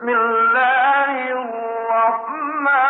بسم الله الرحمن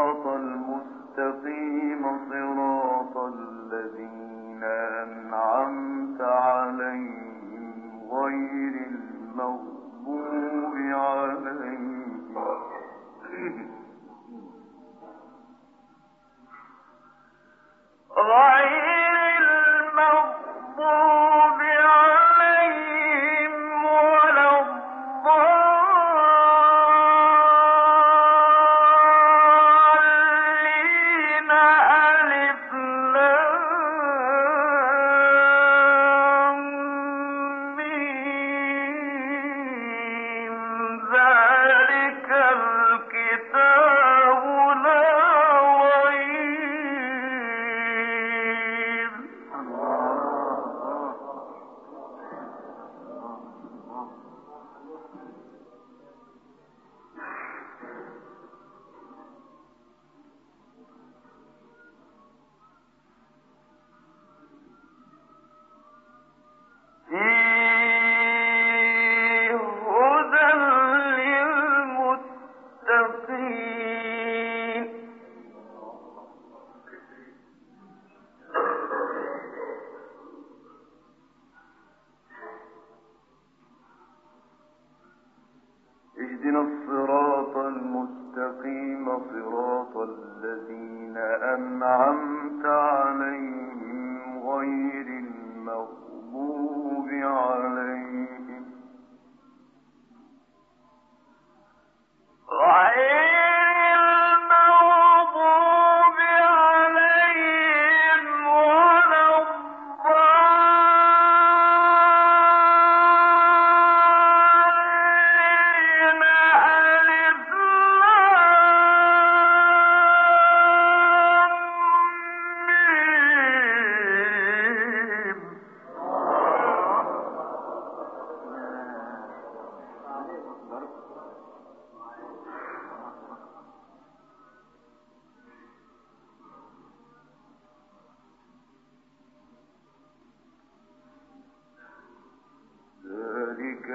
وَ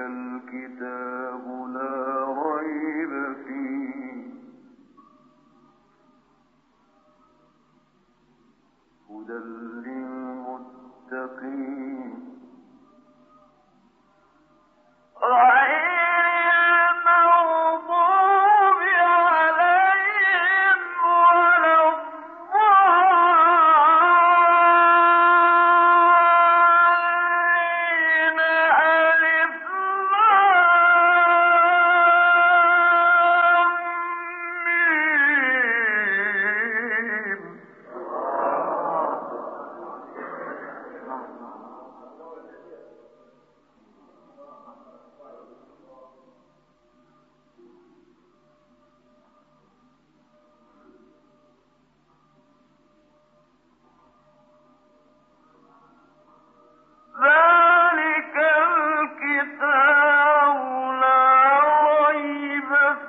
الكتاب لا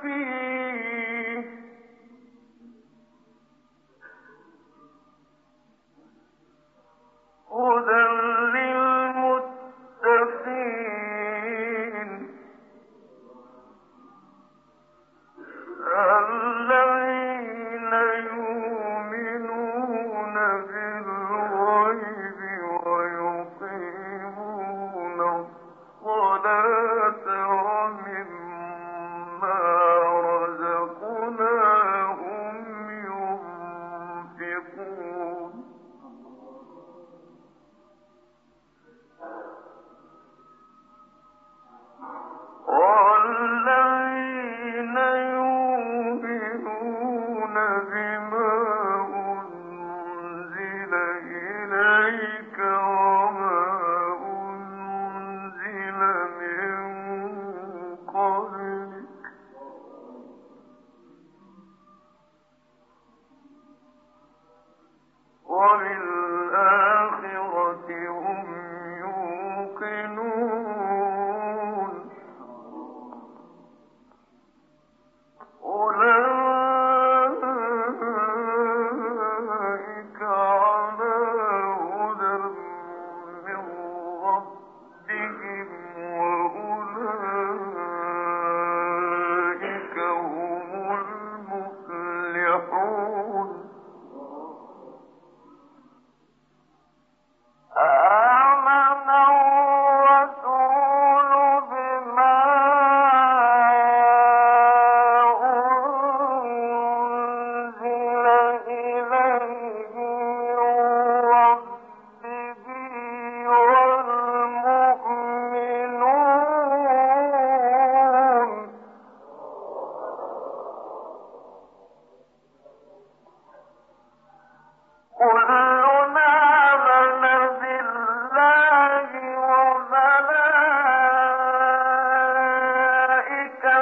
فيه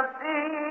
ربنا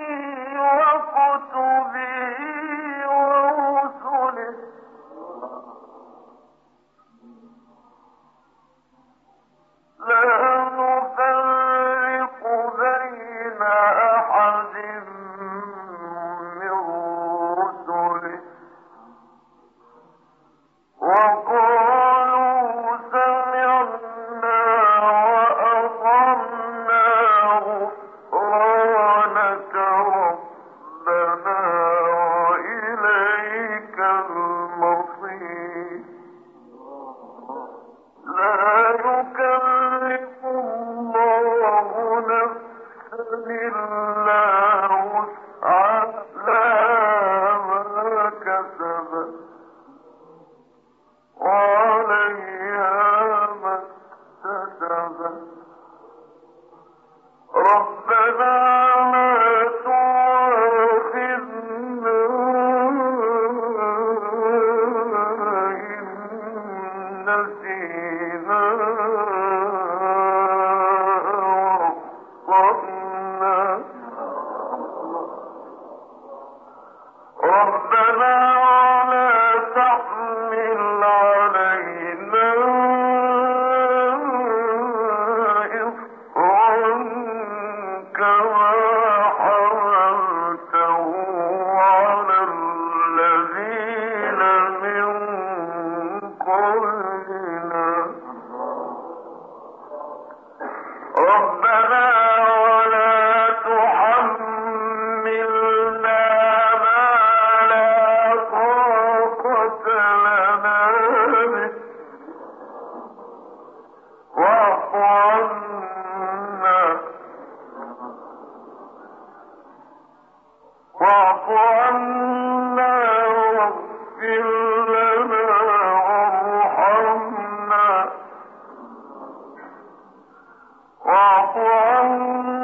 وقل